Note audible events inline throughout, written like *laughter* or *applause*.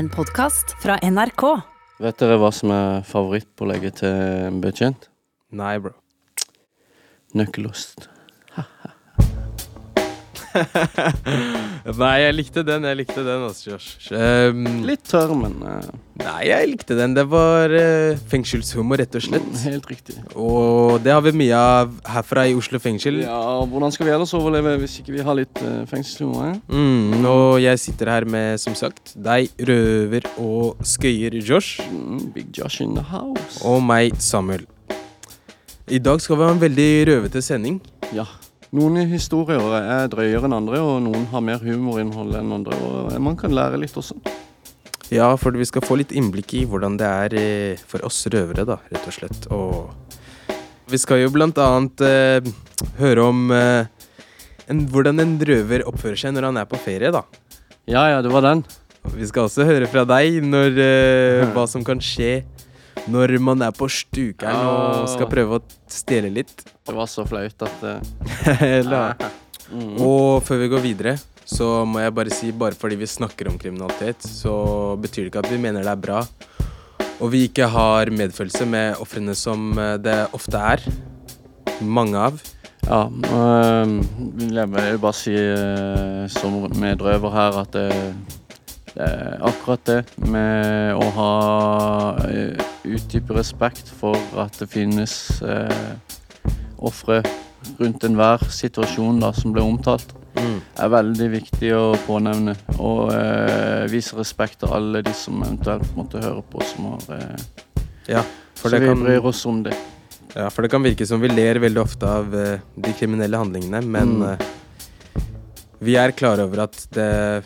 En podkast fra NRK. Vet dere hva som er favorittpålegget til en betjent? Nei, bro. Nøkkelost. *laughs* Nei, jeg likte den. Jeg likte den, også, Josh. Um, Litt tørr, men uh... nei, jeg likte den. Det var uh, fengselshumor, rett og slett. helt riktig. Og det har vi mye av herfra i Oslo fengsel. Ja, og Hvordan skal vi ellers overleve hvis ikke vi har litt uh, fengselshumor? Mm, og jeg sitter her med, som sagt, deg, røver og skøyer Josh. Mm, Big Josh in the house. Og meg, Samuel. I dag skal vi ha en veldig røvete sending. Ja. Noen historier er drøyere enn andre, og noen har mer humorinnhold enn andre. Og man kan lære litt også. Ja, for vi skal få litt innblikk i hvordan det er eh, for oss røvere, da, rett og slett. Og vi skal jo blant annet eh, høre om eh, en, hvordan en røver oppfører seg når han er på ferie, da. Ja, ja, det var den. Vi skal også høre fra deg når, eh, *laughs* hva som kan skje når man er på stukeren og skal prøve å stjele litt. Det var så flaut at *laughs* Eller, mm. Og før vi går videre, så må jeg bare si bare fordi vi snakker om kriminalitet, så betyr det ikke at vi mener det er bra. Og vi ikke har medfølelse med ofrene som eh, det ofte er. Mange av. Ja, øh, jeg vil bare si som medrøver her at det, akkurat det med å ha utdype respekt for at det finnes øh, ofre rundt enhver situasjon da, som ble omtalt, Mm. er veldig viktig å pånevne. Og øh, vise respekt til alle de som eventuelt måtte høre på, som har Ja, Så det vi kan, bryr oss om det. ja, for det kan virke som vi ler veldig ofte av eh, de kriminelle handlingene, men Mm. eh, vi er klar over at det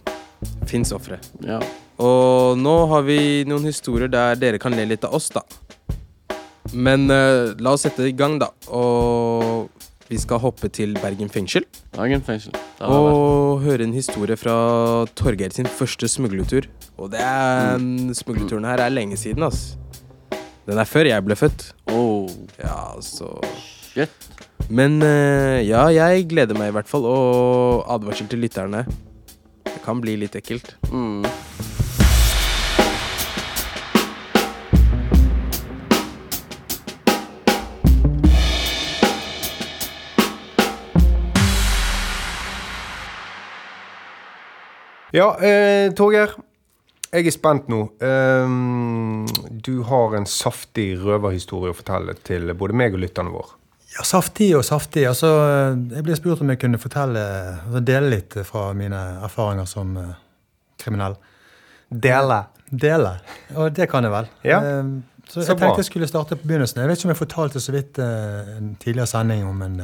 fins ofre. Ja. Og nå har vi noen historier der dere kan le litt av oss, da. Men eh, la oss sette i gang, da. Og vi skal hoppe til Bergen fengsel. Bergen fengsel. Der har vært. Og høre en historie fra Torgeir sin første smuglertur. Og det er, smuglerturen her er lenge siden, ass. Den er før jeg ble født. Oh, Ja, så shit. Men eh, ja, jeg gleder meg i hvert fall. Og advarsel til lytterne. Det kan bli litt ekkelt. Mm. Ja, eh, Torgeir. Jeg er spent nå. Um, du har en saftig røverhistorie å fortelle til både meg og lytterne våre. Ja, Saftig og saftig. Altså, jeg ble spurt om jeg kunne fortelle, altså dele litt fra mine erfaringer som eh, kriminell. Dele. Dele. Og det kan jeg vel. Ja, Eh, så jeg så bra. tenkte jeg skulle starte på begynnelsen. Jeg vet ikke om jeg fortalte så vidt eh, en tidligere sending om en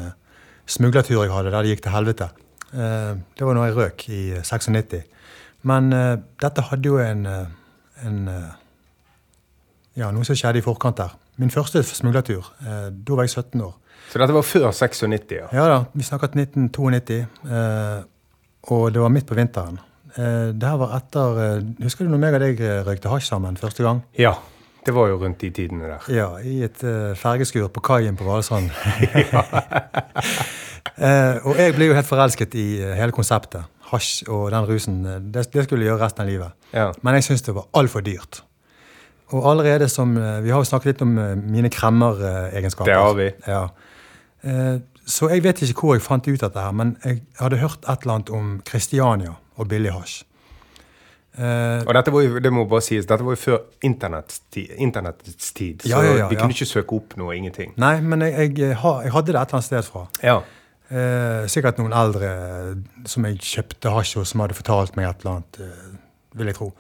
smuglertur jeg hadde der det gikk til helvete. Eh, det var når jeg røk i eh, 96. Men eh, dette hadde jo en, eh, en eh, Ja, noe som skjedde i forkant der. Min første smuglertur. eh, da var jeg 17 år. Så dette var før 96, ja. Ja da, vi snakket 1992, eh, og det var midt på vinteren. Eh, det her var etter eh, Husker du når meg og deg eh, røykte hasj sammen første gang? Ja, det var jo rundt de tidene der. Ja, i et eh, fergeskur på kaien på Valsand. *laughs* *laughs* eh, og jeg ble jo helt forelsket i eh, hele konseptet. Hasj og den rusen. Det, det skulle jeg gjøre resten av livet. Ja. Men jeg syntes det var altfor dyrt. Og allerede som Vi har jo snakket litt om mine kremmeregenskaper. Det har vi. Ja. Eh, Så jeg vet ikke hvor jeg fant ut dette, her, men jeg hadde hørt et eller annet om Kristiania og billig hasj. Uh, Og dette var jo, det må bare sies, dette var jo før internettets tid, internettets tid så Ja, ja, ja, vi ja. kunne ikke søke opp noe, ingenting. Nei, men jeg, jeg, jeg hadde det et eller annet sted fra. Ja. Eh, sikkert noen eldre eh, som jeg kjøpte hasj hos, som hadde fortalt meg et eller annet, uh, vil jeg tro.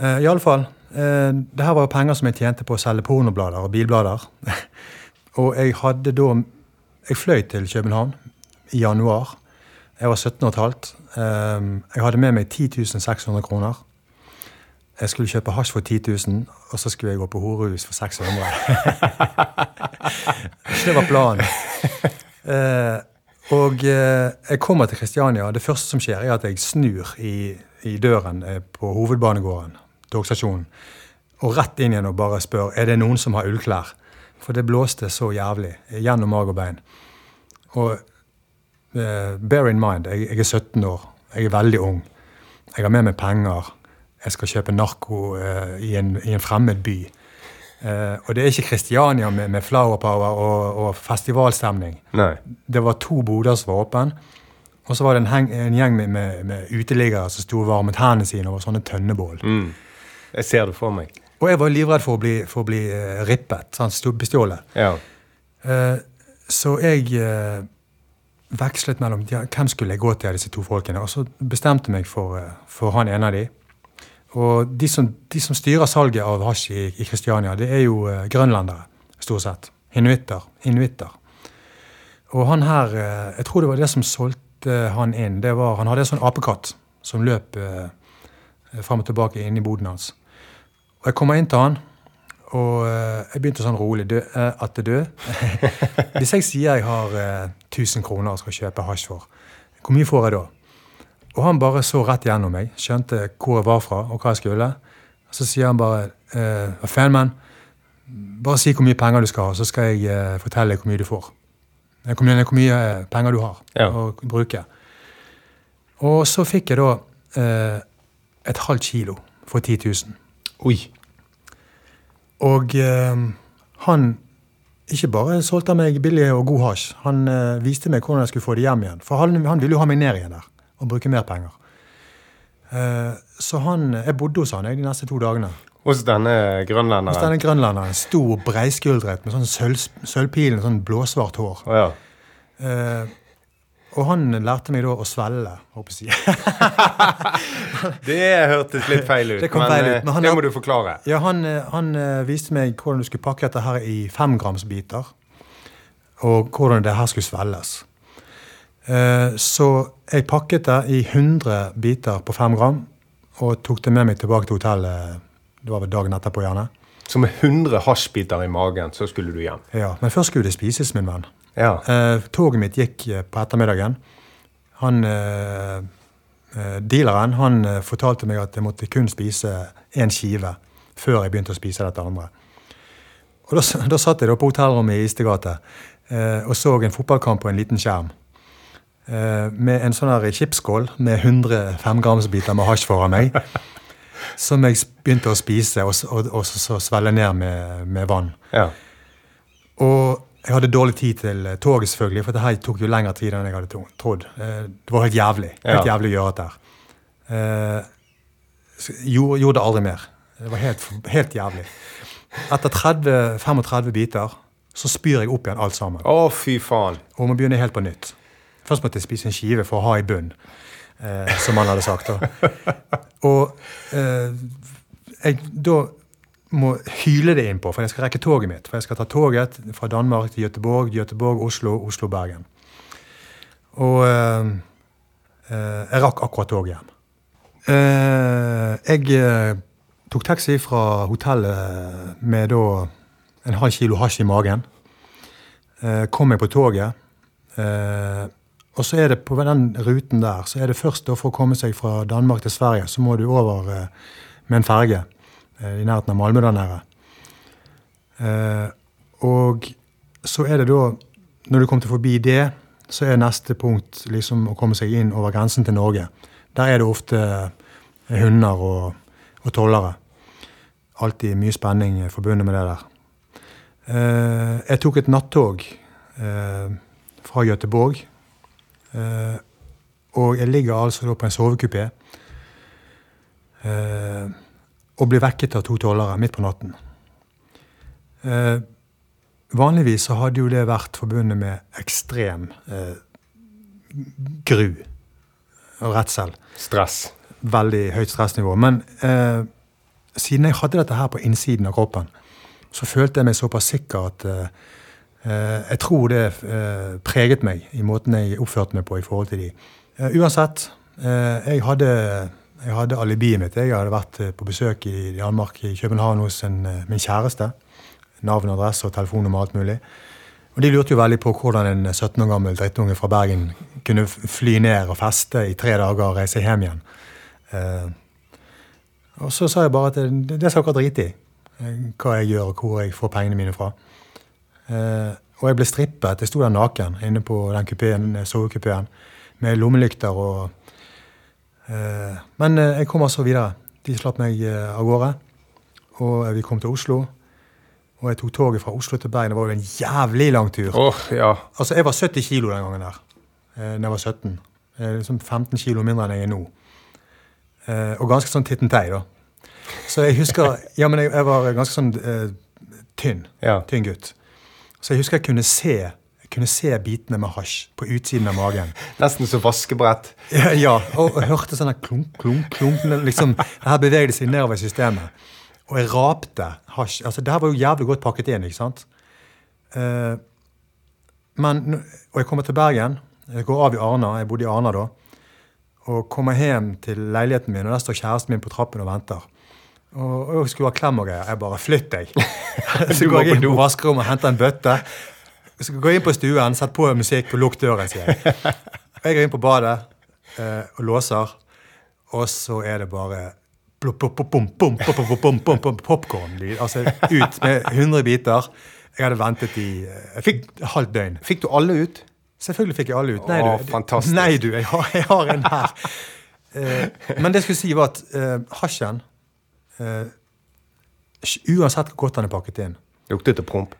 Uh, I alle fall, eh, det her var jo penger som jeg tjente på å selge pornoblader og bilblader. *laughs* og jeg hadde da Jeg fløy til København i januar. Jeg var 17 15. Eh, jeg hadde med meg 10 600 kroner. Jeg skulle kjøpe hasj for 10 000, og så skulle jeg gå på horehus for 600. *laughs* Det var planen. Eh, og eh, jeg kommer til Kristiania. Det første som skjer, er at jeg snur i, i døren eh, på hovedbanegården, togstasjonen, og rett inn igjen og bare spør er det noen som har ullklær. For det blåste så jævlig gjennom mag og bein. Og uh, bear in mind, jeg, jeg er 17 år. Jeg er veldig ung. Jeg har med meg penger. jeg skal kjøpe narko uh, i, en, i en fremmed by. Uh, og det er ikke Kristiania med, med flower power og, og festivalstemning. Nei. Det var to boder som var åpne. Og så var det en, heng, en gjeng med, med, med uteliggere som sto og varmet hendene sine over sånne tønnebål. Mm. Jeg ser det for meg. Og jeg var livredd for å bli, for å bli eh, rippet, sånn, bestjålet. Ja. Uh, så jeg uh, vekslet mellom ja, hvem skulle jeg gå til av disse to folkene. Og så bestemte jeg meg for, for han ene av de. Og de som, de som styrer salget av hasj i, i Kristiania, det er jo uh, grønlendere, stort sett. Inuitter. Inuitter. Og han her, jeg tror det var det som solgte han inn. det var, Han hadde en sånn apekatt som løp fram og tilbake inn i boden hans. Og jeg kommer inn til han, og eh, jeg begynte sånn rolig dø, eh, at det død. *laughs* Hvis jeg sier jeg har eh, 1000 kroner og skal kjøpe hasj for, hvor mye får jeg da? Og han bare så rett gjennom meg, skjønte hvor jeg var fra og hva jeg skulle. Så sier han bare eh, Hva faen, mann? Bare si hvor mye penger du skal ha, så skal jeg eh, fortelle deg hvor mye du får. Eh, Hvor mye, hvor mye eh, penger du har Ja. å bruke. Og så fikk jeg da eh, et halvt kilo for 10 000. Oi. Og eh, han ikke bare solgte han meg billig og god hasj, han eh, viste meg hvordan jeg skulle få det hjem igjen. For han, han ville jo ha meg ned igjen der og bruke mer penger. Eh, så han, jeg bodde hos han jeg, de neste to dagene. Hos denne Hos grønlenderen. denne grønlenderen. stor, breiskuldret med sånn sølv, sølvpilen, sånn blåsvart hår. Oh, ja. Og han lærte meg da å svelle, håper jeg. *laughs* Det hørtes litt feil ut, Det kom men, feil ut, eh, men han det må du forklare. Ja, han, eh, han eh, viste meg hvordan du skulle pakke dette her i femgramsbiter. Og hvordan det her skulle svelles. Så jeg pakket det i 100 biter på fem gram og tok det med meg tilbake til hotellet. Det var vel dagen etterpå, gjerne. Så med 100 hasjbiter i magen, så skulle du hjem. Ja, Men først skulle det spises, min venn. Ja. Eh, toget mitt gikk eh, på ettermiddagen. Han, eh, eh, dealeren han eh, fortalte meg at jeg måtte kun spise én skive før jeg begynte å spise dette andre. Og Da, *laughs* da satt jeg da på hotellrommet i Istegate eh, og så en fotballkamp på en liten skjerm. Eh, med en sånn chipskål med 100 femgramsbiter med hasj foran meg. *laughs* som jeg begynte å spise og, og, og så, svelle ned med, med vann. ja. Og jeg hadde dårlig tid til eh, toget, selvfølgelig, for det her tok jo lengre tid enn jeg hadde trodd. Eh, Det var helt jævlig. Helt Ja. jævlig å gjøre dette. her. Eh, Gjorde, gjorde det aldri mer. Det var helt, helt jævlig. Etter 30-35 biter så spyr jeg opp igjen alt sammen. Å, fy faen. Og må begynne helt på nytt. Først måtte jeg spise en skive for å ha i bunn, eh, som han hadde sagt. *laughs* Og eh, jeg da må hyle det innpå, for jeg skal rekke toget mitt. For jeg skal ta toget fra Danmark til Gøteborg, Gøteborg, Oslo, Oslo, Bergen. Og eh, eh, jeg rakk akkurat toget hjem. Eh, jeg eh, tok taxi fra hotellet med da en halv kilo hasj i magen. Eh, kom meg på toget. Eh, og så er det på den ruten der, så er det først da for å komme seg fra Danmark til Sverige, så må du over eh, med en ferge eh, i nærheten av Malmö der nede. Eh, og så er det da, når du kommer til forbi det, så er neste punkt liksom å komme seg inn over grensen til Norge. Der er det ofte hunder og, og tollere. Alltid mye spenning forbundet med det der. Jeg tok et nattog fra Göteborg. Eh, og jeg ligger altså på en sovekupé. Eh, og blir vekket av to tollere midt på natten. Eh, vanligvis så hadde jo det vært forbundet med ekstrem eh, gru og redsel Stress. veldig høyt stressnivå. Men eh, siden jeg hadde dette her på innsiden av kroppen, så følte jeg meg såpass sikker at eh, jeg tror det eh, preget meg i måten jeg oppførte meg på i forhold til de. Eh, uansett, eh, jeg, hadde, jeg hadde alibiet mitt. Jeg hadde vært eh, på besøk i Danmark, i København hos en, eh, min kjæreste. Navn, adresse og telefonnummer og alt mulig. Og de lurte jo veldig på hvordan en 17 år gammel drittunge fra Bergen kunne fly ned og feste i tre dager og reise hjem igjen. Eh, og så sa jeg bare at det, det skal dere drite i. eh, Hva jeg gjør og hvor jeg får pengene mine fra. Eh, og jeg ble strippet. Jeg sto der naken inne på den kupeen, sovekupeen med lommelykter og eh, Men eh, jeg kom altså videre De slapp meg eh, av gårde. Og vi kom til Oslo. Og jeg tok toget fra Oslo til Bergen. Det var jo en jævlig lang tur. Oh, ja. Altså, jeg var 70 kilo den gangen der. Eh, da jeg var 17. Eh, liksom 15 kilo mindre enn jeg er nå. Eh, og ganske sånn tittentei, da. Så jeg husker Ja, men jeg, jeg var ganske sånn eh, tynn. Ja. Tynn gutt. Så jeg husker jeg kunne se jeg kunne se bitene med hasj på utsiden av magen. *laughs* Nesten som vaskebrett. Ja, ja og, og hørte sånn klunk, klunk, klunk. Liksom, Her her bevegde seg nedover i systemet. Og jeg rapte hasj. Altså, det her var jo jævlig godt pakket inn, ikke sant? Uh, men, og jeg kommer til Bergen. Jeg går av i Arna. Jeg bodde i Arna da. Og kommer hjem til leiligheten min, og der står kjæresten min på trappen og venter. Og, og jeg skulle ha klem og greier. Jeg bare Flytt deg! *laughs* Så går jeg inn på vaskerommet og henter en bøtte. Så går jeg inn på stuen, setter på musikk og lukk døren, sier jeg. Og *laughs* jeg går inn på badet eh, og låser, og så er det bare plopp, plopp, plopp, bom, bom, pop, pop, bom, bom, bom, popcorn-lyd. Altså ut med 100 biter. Jeg hadde ventet i eh, jeg fikk halvt døgn. Fikk du alle ut? Selvfølgelig fikk jeg alle ut. Nei, du, fantastisk. Nei, du, jeg har, jeg har en her. Eh, men det jeg skulle si, var at eh, hasjen eh, Uansett hvor godt den er pakket inn Lukter til promp?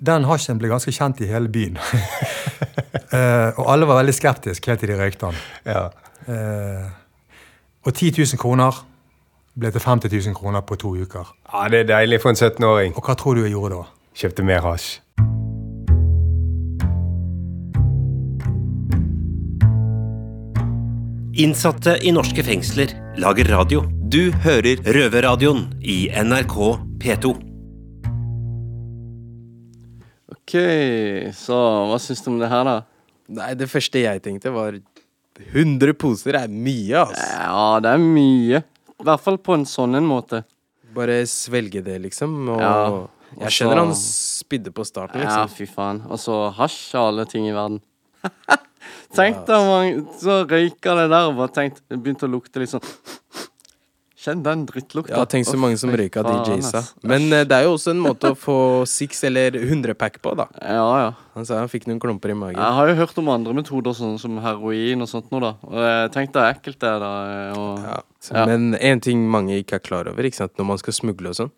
Den hasjen ble ganske kjent i hele byen. uh, *laughs* og alle var veldig skeptiske helt til de røykte den. Ja. Uh, og 10 000 kroner ble til 50 000 kroner på to uker. ja, det er deilig for en 17-åring. Og hva tror du jeg gjorde da? Kjøpte mer hasj. Innsatte i norske fengsler lager radio. Du hører Røverradioen i NRK P2. OK, så hva syns du om det her, da? Nei, det første jeg tenkte, var 100 poser er mye, ass. Ja, det er mye. I hvert fall på en sånn en måte. Bare svelge det, liksom. Og Ja, jeg skjønner så- han spydde på starten, liksom. Ja, fy faen. Og så hasj og alle ting i verden. *laughs* Tenk deg om så røyka det der og bare tenkt Det begynte å lukte litt sånn Kjenn den drittlukta. Ja, tenk så mange som røyka DJ-sa. Men uh, det er jo også en måte å få six eller 100 pack på, da. Ja, ja. Han sa han fikk noen klumper i magen. Jeg har jo hørt om andre metoder, sånn som heroin og sånt noe, da. Og jeg tenkte det er ekkelt, det, da. Og, Ja. Så- Ja. Men en ting mange ikke er klar over, ikke sant? når man skal smugle og sånn,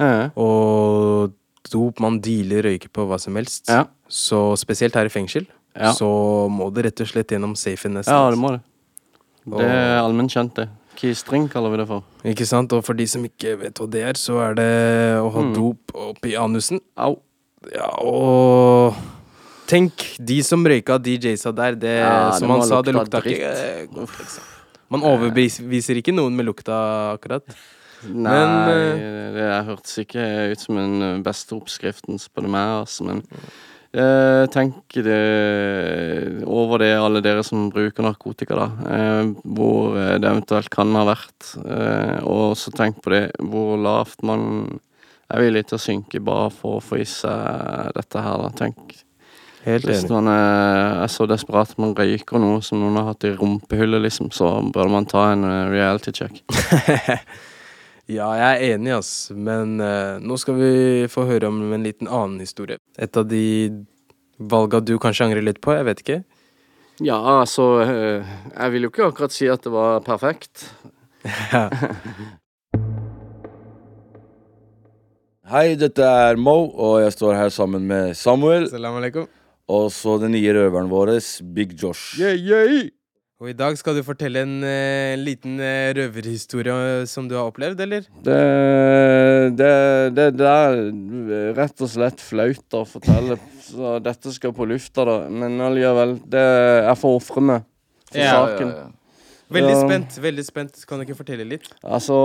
Ja. og dop man dealer røyker på hva som helst, Ja. så spesielt her i fengsel, Ja. så må det rett og slett gjennom safen nesten. ja, det må det. Det er allmenn kjent, det. Keystring kaller vi det for. Ikke sant? Og for de som ikke vet hva det er, så er det å ha Mm. dop oppi anusen. Au. Ja, og Tenk, de som røyka DJ-sa der, det, Ja, som han sa, det lukta dritt. ikke eh, godt, liksom. Man overbeviser ikke noen med lukta, akkurat. Nei, Men, det, det hørtes ikke ut som den eh, beste oppskriften, på det med, altså. Men eh, tenk det over det, alle dere som bruker narkotika, da. Eh, hvor eh, det eventuelt kan ha vært. Eh, og så tenk på det, hvor lavt man er villig til å synke bare for å få i seg dette her, da. Tenk. Helt Hvis man er, er så desperat at man røyker noe som noen har hatt i rumpehullet, liksom, så bør man ta en eh, reality check. *laughs* Ja, jeg er enig, ass. Men uh, nå skal vi få høre om en liten annen historie. Et av de valga du kanskje angrer litt på, jeg vet ikke. Ja, altså uh, Jeg vil jo ikke akkurat si at det var perfekt. *laughs* Hei, dette er Mo, og jeg står her sammen med Samuel. Salam alaikum. Og så den nye røveren vår, Big Josh. Og i dag skal du fortelle en eh, liten eh, røverhistorie som du har opplevd, eller? Det, det, det, det er rett og slett flaut å fortelle, så dette skal på lufta, da. Men allikevel, det jeg får ofre meg for Ja, saken. Veldig Ja. spent. veldig spent. Kan du ikke fortelle litt? Altså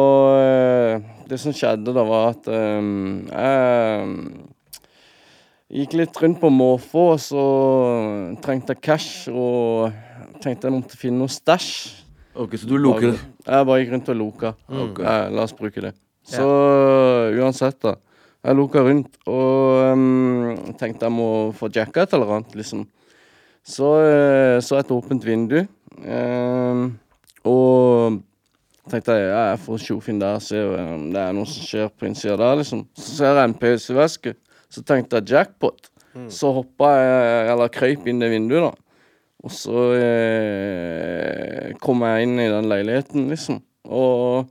eh, Det som skjedde da, var at eh, jeg gikk litt rundt på måfå, og så trengte jeg cash, og tenkte jeg måtte finne noe stæsj. Ok, så du luker Jeg bare gikk rundt og loka. Mm. Eh, la oss bruke det. Så uansett, da. Jeg loka rundt og um, tenkte jeg må få jacka et eller annet, liksom. Så uh, så et åpent vindu. eh, og tenkte jeg ja, jeg får tjoff inn der se om det er noe som skjer på innsida der, liksom. Så ser jeg en PC-veske. Så tenkte jeg jackpot. Så hoppa jeg, eller krøyp inn det vinduet, da. Og så eh, kom jeg inn i den leiligheten, liksom. Og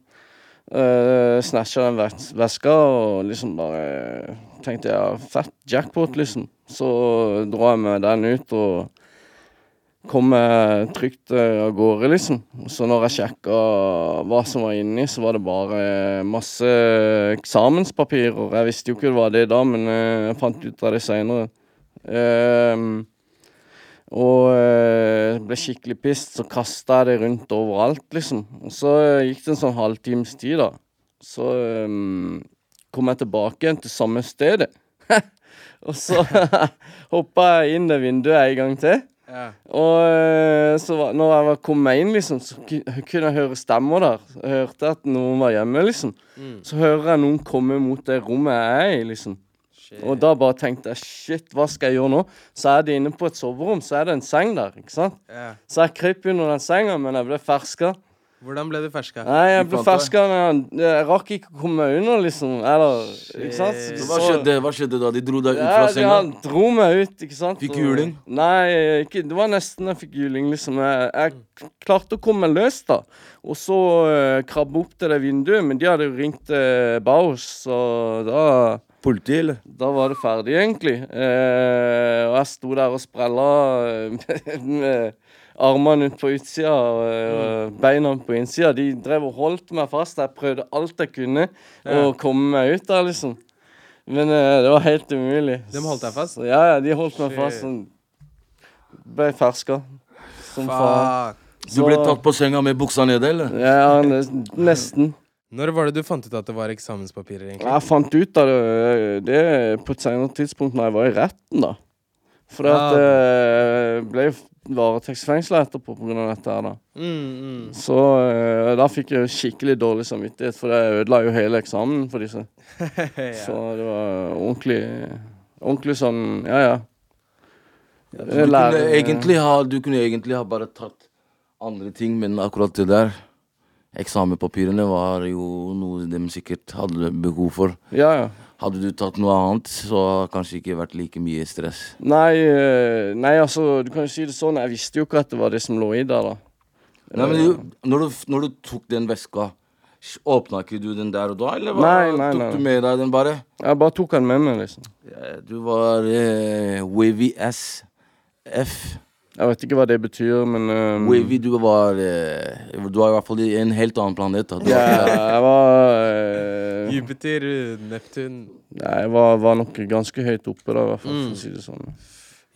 eh, Snatcha den ves veska og liksom bare tenkte jeg fett jackpot, liksom. Så drar jeg med den ut og kom jeg trygt eh, av gårde, liksom. Så når jeg sjekka hva som var inni, så var det bare masse eksamenspapirer. Jeg visste jo ikke det var det da, men eh, jeg fant ut av det seinere. Um, og uh, ble skikkelig pissed, så kasta jeg det rundt overalt, liksom. Og så gikk det en sånn halvtimes tid, da. Så um, kom jeg tilbake igjen til samme stedet. *laughs* og så *laughs* hoppa jeg inn det vinduet en gang til. Ja. Og eh, så var, når jeg kom meg inn, liksom, så kunne jeg høre stemmer der. Jeg hørte at noen var hjemme, liksom. Mm. Så hører jeg noen komme mot det rommet jeg er i, liksom. Og da bare tenkte jeg shit, hva skal jeg gjøre nå? Så er det inne på et soverom, så er det en seng der, ikke sant. Yeah. Så jeg kryp under den senga, men jeg ble ferska. Hvordan ble du ferska? Nei, jeg ble ferska, men jeg, rakk ikke å komme meg under, liksom. Eller, ikke sant. Så hva skjedde, hva skjedde da? De dro deg ut Ja, fra senga? Ja, de dro meg ut, ikke sant. Fikk Og- juling? Nei, ikke, det var nesten jeg fikk juling, liksom. Jeg, jeg klarte å komme meg løs, da. Og så uh, krabbe opp til det vinduet, men de hadde jo ringt uh, Baus, så da Politi, eller? da var det ferdig, egentlig. Eh, og jeg sto der og sprella eh, med armene ut på utsida og eh, beina på innsida. De drev og holdt meg fast. Jeg prøvde alt jeg kunne å komme meg ut der, liksom. Men eh, det var helt umulig. De holdt deg fast? Så, ja, ja, de holdt meg fast. Sånn. Ble ferska. Som faen. Du ble tatt på senga med buksa nede, eller? Ja, nesten. Når var det du fant ut at det var eksamenspapirer, egentlig? Jeg fant ut av det, det på et senere tidspunkt når jeg var i retten, da. For Ja. at jeg ble jo varetektsfengsla etterpå pga. dette her, da. Mm, mm. Så eh, da fikk jeg skikkelig dårlig samvittighet, for jeg ødela jo hele eksamen for disse. *laughs* Så det var ordentlig Ordentlig sånn Ja, ja. Du kunne, egentlig ha, du kunne egentlig ha bare tatt andre ting, men akkurat det der Eksamenpapirene var jo noe de sikkert hadde behov for. Ja, ja. Hadde du tatt noe annet, så kanskje ikke vært like mye stress. Nei, eh, nei, altså, du kan jo si det sånn, jeg visste jo ikke at det var det som lå i der, da. Nei, men du, når, du, når du tok den veska, åpna ikke du den der og da, eller hva? Nei, nei, tok nei. du med deg den bare? Jeg bare tok den med meg, liksom. Ja, Du var eh, Wavy SF. Jeg vet ikke hva det betyr, men eh, Wavy, du var uh, Du var i hvert fall i en helt annen planet. Da. Var jeg var uh, Jupiter, Neptun Nei, jeg var, var nok ganske høyt oppe, da, i hvert fall, Mm. for å si det sånn.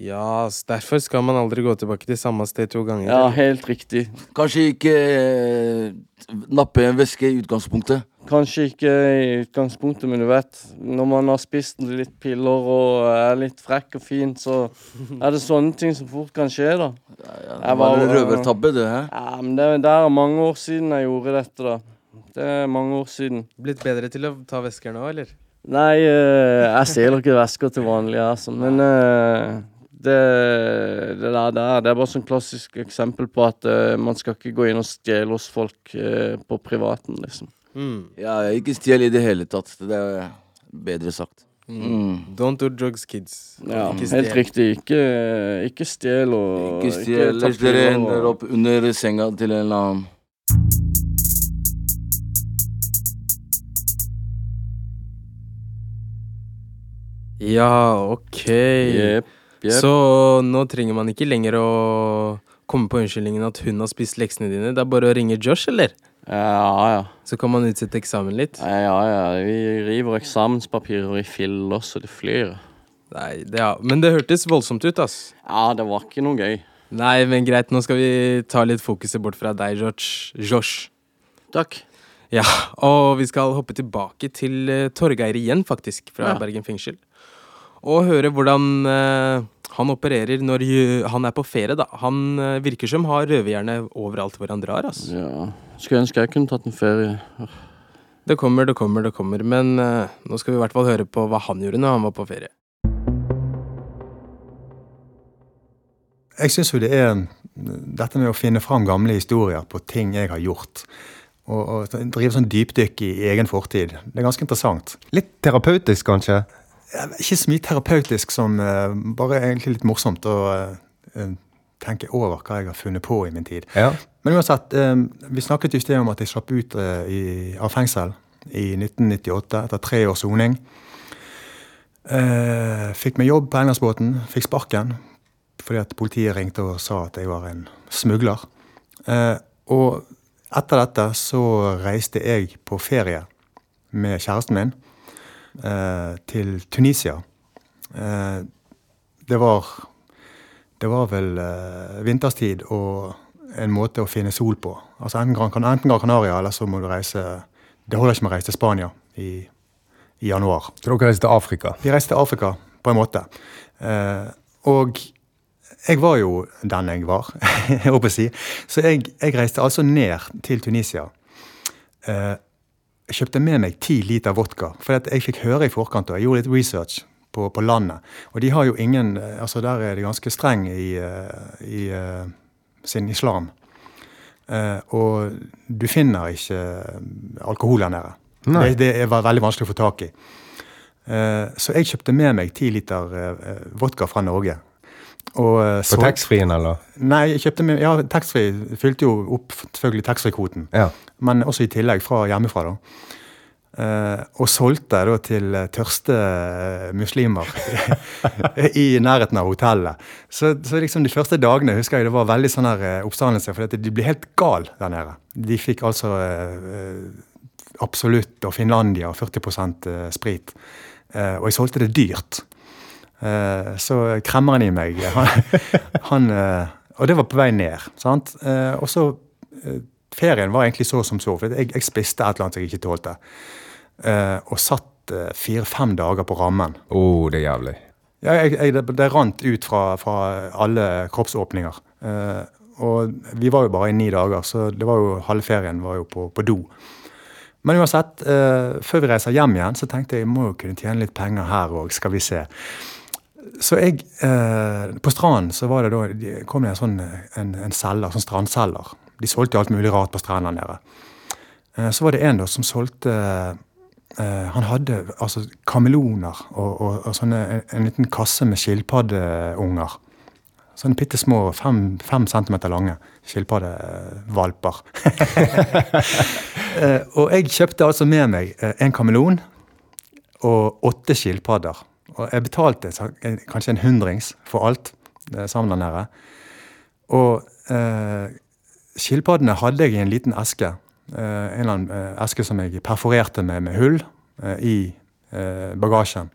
Ja, derfor skal man aldri gå tilbake til samme sted to ganger. Ja, helt riktig. Kanskje ikke uh, nappe en væske i utgangspunktet. Kanskje ikke i utgangspunktet, men du vet, når man har spist litt piller og er litt frekk og fin, så er det sånne ting som fort kan skje, da. Ja, det var en røvertabbe, du, Hæ? Ja, men det, det er mange år siden jeg gjorde dette, da. Det er mange år siden. Blitt bedre til å ta vesker nå, eller? Nei, eh, jeg stjeler ikke vesker til vanlig, altså. Men eh, det, det der, der det er bare sånn klassisk eksempel på at eh, man skal ikke gå inn og stjele hos folk på privaten, liksom. Mm. Ja, ikke stjel i det hele tatt. Det er bedre sagt. Mm. Don't do drugs, kids. Ja, Ikke helt riktig. Ikke, ikke stjel og Ikke stjel. Legg dere ender og- opp under senga til en eller annen. Ja, ok. Yep, yep. Så nå trenger man ikke lenger å komme på unnskyldningen at hun har spist leksene dine. Det er bare å ringe Josh, eller? Ja, ja. Så kan man utsette eksamen litt. Ja, ja, ja. Vi river eksamenspapirer i filler så det flyr. Nei, det, ja. Men det hørtes voldsomt ut, ass. Ja, det var ikke noe gøy. Nei, men greit, nå skal vi ta litt fokuset bort fra deg, Josh. Josh. Takk. Ja, og vi skal hoppe tilbake til uh, Torgeir igjen, faktisk, fra Ja. Bergen fengsel. Og høre hvordan eh, han opererer når han er på ferie, da. Han eh, virker som har røverhjerne overalt hvor han drar, altså. Ja. Skulle ønske jeg kunne tatt en ferie. Det kommer, det kommer, det kommer. Men eh, nå skal vi i hvert fall høre på hva han gjorde når han var på ferie. Jeg syns jo det er dette med å finne fram gamle historier på ting jeg har gjort. Og, og drive sånn dypdykk i egen fortid. Det er ganske interessant. Litt terapeutisk, kanskje? Eh, Ikke så mye terapeutisk som eh, bare egentlig litt morsomt å eh, tenke over hva jeg har funnet på i min tid. Ja. Men uansett, vi snakket i sted om at jeg slapp ut i, av fengsel i 1998 etter tre års soning. Fikk meg jobb på Englandsbåten, fikk sparken fordi at politiet ringte og sa at jeg var en smugler. Og etter dette så reiste jeg på ferie med kjæresten min til Tunisia. Eh, det var Det var vel eh, vinterstid og en måte å finne sol på. Altså Enten enten Gran Canaria, eller så må du reise Det holder ikke med å reise til Spania i, i januar. Så dere reiste til Afrika? Vi reiste til Afrika, på en måte. Eh, og jeg var jo den jeg var, *laughs* jeg håper å si. Så jeg, jeg, reiste altså ned til Tunisia. Eh, jeg kjøpte med meg ti liter vodka, for jeg fikk høre i forkant, og jeg gjorde litt research på, på, landet. Og de har jo ingen altså Der er de ganske streng i, eh, i, uh, sin islam. Og du finner ikke alkohol der nede. Det, det, var veldig vanskelig å få tak i. Så jeg kjøpte med meg ti liter vodka fra Norge. Og, På taxfree-en, eller? Nei, jeg kjøpte med, ja, taxfree fylte jo opp selvfølgelig taxfree-kvoten. Ja. Men også i tillegg fra hjemmefra. da. Uh, og solgte da til tørste muslimer *laughs* i nærheten av hotellet. Så, så, liksom de første dagene husker jeg det var veldig sånn her oppstandelse, for de ble helt gal der nede. De fikk altså uh, Absolutt og Finlandia 40% sprit. Uh, og jeg solgte det dyrt. Så kremmer han i meg, han, *laughs* han Og det var på vei ned. sant? og så Ferien var egentlig så som så, for jeg, jeg spiste et eller annet jeg ikke tålte. Og satt fire-fem dager på rammen. Oh, det er jævlig. Ja, jeg, jeg, det, det, rant ut fra, fra alle kroppsåpninger. Og vi var jo bare i ni dager, så det var jo halve ferien var jo på, på do. Men uansett, før vi reiser hjem igjen, så tenkte jeg jeg må jo kunne tjene litt penger her òg, skal vi se. Så jeg På stranden så var det da, kom det en sånn en, en selger, sånn strandselger. De solgte alt mulig rart på strendene der Eh, Så var det en da som solgte eh, han hadde altså kameloner og, og, og sånne, en, en, liten kasse med skilpaddeunger. Sånne bitte små, fem, fem, centimeter lange skilpaddevalper. uh, *laughs* og jeg kjøpte altså med meg uh, en kamelon og åtte skilpadder. Og jeg betalte kanskje en hundrings for alt sammen der nede. Og skilpaddene hadde jeg i en liten eske Eh, en eller annen eh, eske som jeg perforerte med, med hull eh, i bagasjen.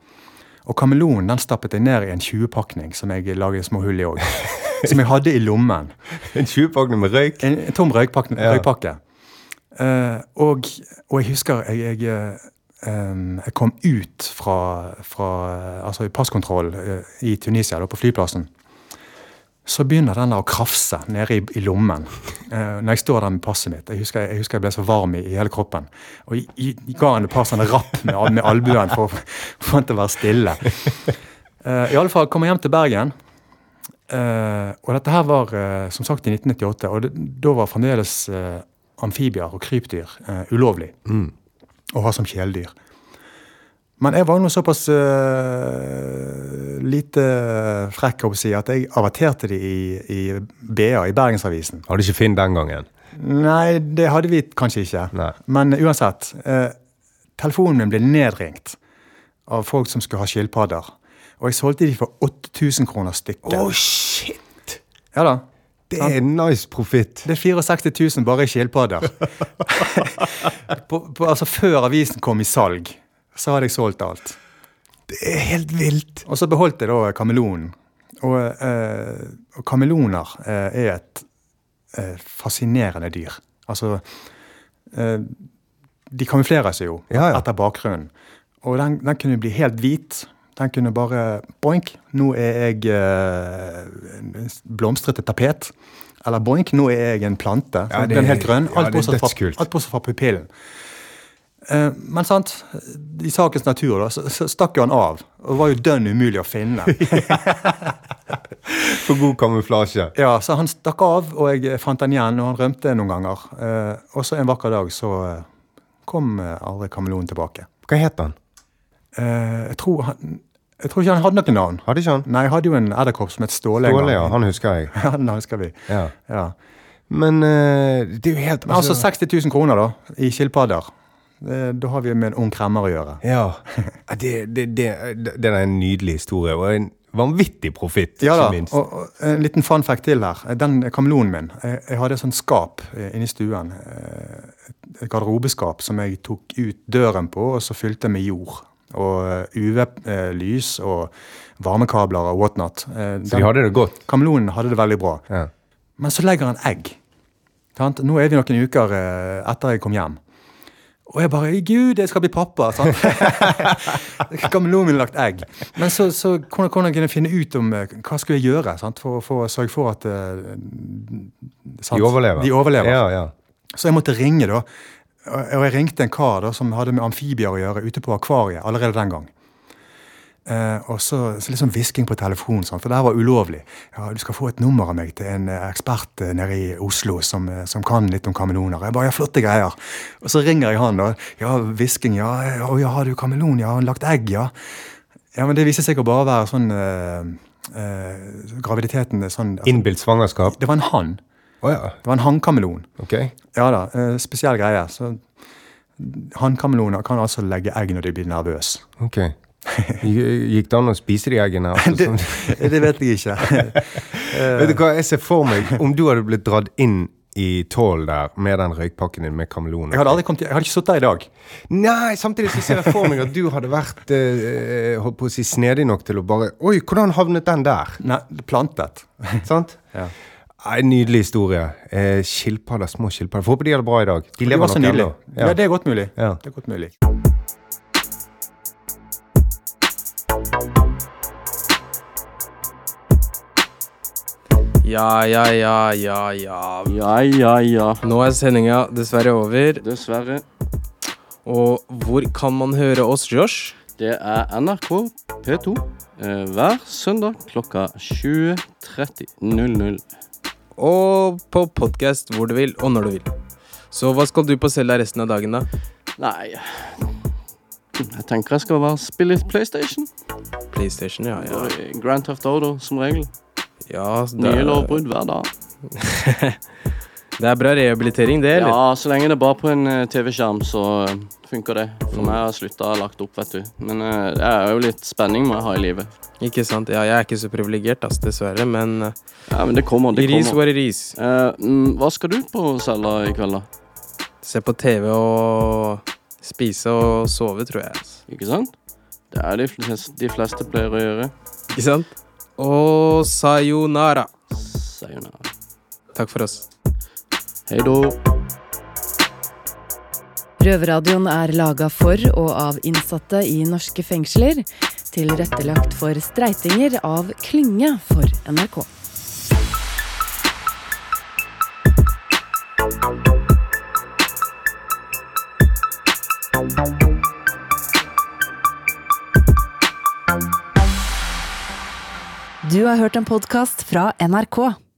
Og kameleonen den stappet jeg ned i en 20-pakning som jeg laget små hull i òg. *laughs* som jeg hadde i lommen. En 20-pakning med røyk? En, en tom røykpakke. Ja. røykpakke. Uh, og, og, jeg husker jeg, jeg, jeg kom ut fra, fra altså passkontroll uh, i Tunisia, da, på flyplassen så begynner den å krafse nede i, i lommen eh, når jeg står der med passet mitt. Jeg husker jeg, husker jeg ble så varm i, i hele kroppen. Og jeg, jeg ga henne et par sånne rapp med, med albuen for, for å være stille. Eh, I alle fall kom jeg hjem til Bergen. Eh, og dette her var eh, som sagt i 1998, og det, da var fremdeles eh, amfibier og krypdyr eh, ulovlig mm. Å ha som kjæledyr. Men jeg var nå såpass uh, lite frekk å si at jeg averterte de i, i BA, i Bergensavisen. Hadde ikke Finn den gangen? Nei, det hadde vi kanskje ikke. Nei. Men uansett. Uh, telefonen min ble nedringt av folk som skulle ha skilpadder. Og jeg solgte de for 8000 kroner stykket. Oh, shit! Ja da. Det er en nice profitt. Det er 64 000 bare i skilpadder. *laughs* altså før avisen kom i salg så hadde jeg solgt alt. Det er helt vilt. Og så beholdt jeg da kamelonen. Og, eh, og kameloner eh, er et eh, fascinerende dyr. Altså eh, De kamuflerer seg jo ja, ja. etter bakgrunnen. Og den, den, kunne bli helt hvit. Den kunne bare Boink, nå er jeg eh, blomstrete tapet. Eller boink, nå er jeg en plante. Ja, det, den er helt grønn. Alt bortsett fra, fra pupillen. Eh, men sant, i sakens natur da, så, så stakk jo han av. Og var jo dønn umulig å finne. *laughs* For god kamuflasje. Ja, så han stakk av, og jeg fant han igjen. Og han rømte noen ganger. Eh, og så en vakker dag så eh, kom aldri kameleonen tilbake. Hva het han? Jeg tror han jeg tror ikke han hadde noe navn. Hadde ikke han? Nei, Jeg hadde jo en edderkopp som het Ståle. Ståle, ja, Han husker jeg. *laughs* Ja, den husker vi. Ja. ja. Men eh, det er jo helt Men altså 60 000 kroner, da, i skilpadder. Da har vi med en ung kremmer å gjøre. Ja. Det, det, det, det er en nydelig historie, og en vanvittig profitt, Ja da, ikke minst. og, og en liten fun fact til her. Den kameleonen min Jeg, jeg hadde et sånt skap eh, inne i stuen. eh, Et garderobeskap som jeg tok ut døren på, og så fylte med jord. Og eh, UV-lys og varmekabler og whatnot. Eh, Så de hadde det godt. Kameleonen hadde det veldig bra. Ja. Men så legger han egg. Sant? Nå er vi noen uker eh, etter jeg kom hjem. Og jeg bare Gud, jeg skal bli pappa! sant? *laughs* Kameleonen har lagt egg. Men så, så hvordan, hvordan kunne jeg finne ut om eh, hva skulle jeg gjøre sant? for å for, å sørge for at eh, sant? De overlever. De overlever. Ja, ja. Så jeg måtte ringe, da. Og jeg ringte en kar da, som hadde med amfibier å gjøre, ute på akvariet allerede den gang. Eh, og så, så litt sånn hvisking på telefonen, sånn, for det her var ulovlig. Ja, 'Du skal få et nummer av meg til en eh, ekspert eh, nede i Oslo som, eh, som kan litt om kameleoner.' Jeg bare 'Ja, flotte greier'. Og så ringer jeg han, da. 'Ja, hvisking, ja. 'Å ja, har du kameleon? Ja, har han lagt egg, ja?' Ja, men det viste seg å bare være sånn eh, eh, Graviditeten sånn altså, Innbilt svangerskap. Det var en hann. Å ja. Det var en hannkameleon. Okay. Ja da, eh, spesiell greie. Så Hannkameleoner kan altså legge egg når de blir nervøse. ok. Gikk det an å spise de eggene? *laughs* Altså, Det, sånn- *laughs* det vet jeg ikke. *laughs* Vet du hva, jeg ser for meg Om du hadde blitt dratt inn i tål der med den røykpakken din med kameleoner Jeg hadde aldri kommet, jeg hadde ikke sittet der i dag. Nei, samtidig så ser jeg for meg at du hadde vært eh, holdt på å si snedig nok til å bare Oi, hvordan havnet den der? Nei, plantet. Sant? Ja. Nei, nydelig historie. Eh, skilpadder, små skilpadder. Håper håpe de har det bra i dag. De Det lever nok ennå. Ja. det er godt mulig. Ja. Det er godt mulig. Ja, ja, ja, ja, ja. Ja, ja, ja. Nå er sendinga dessverre over. Dessverre. Og hvor kan man høre oss, Josh? Det er NRK P2 eh, hver søndag klokka 20.30.00. Og på podkast hvor du vil, og når du vil. Så hva skal du på cella resten av dagen, da? Nei Jeg tenker jeg skal bare spille litt PlayStation. PlayStation, ja. ja. Og Grand Theft Auto som regel. ja det, Nye lovbrudd hver dag. *laughs* det er bra rehabilitering, det, eller? Ja, så lenge det er bare på en eh, TV-skjerm, så eh, funker det. For meg har slutta lagt opp, vet du. Men eh, det er jo litt spenning må jeg ha i livet. Ikke sant? Ja, jeg er ikke så privilegert, ass, dessverre, men Ja, men det kommer. Det it kommer. var is. Eh, mm, hva skal du på cella i kveld, da? Se på TV og spise og sove, tror jeg. ass. Ikke sant? Det er de fleste, de fleste pleier å gjøre. Ikke sant? Og sayonara. Sayonara. Takk for oss. Hei då. Røverradioen er laga for og av innsatte i norske fengsler. Tilrettelagt for streitinger av Klynge for NRK. Du har hørt en podkast fra NRK.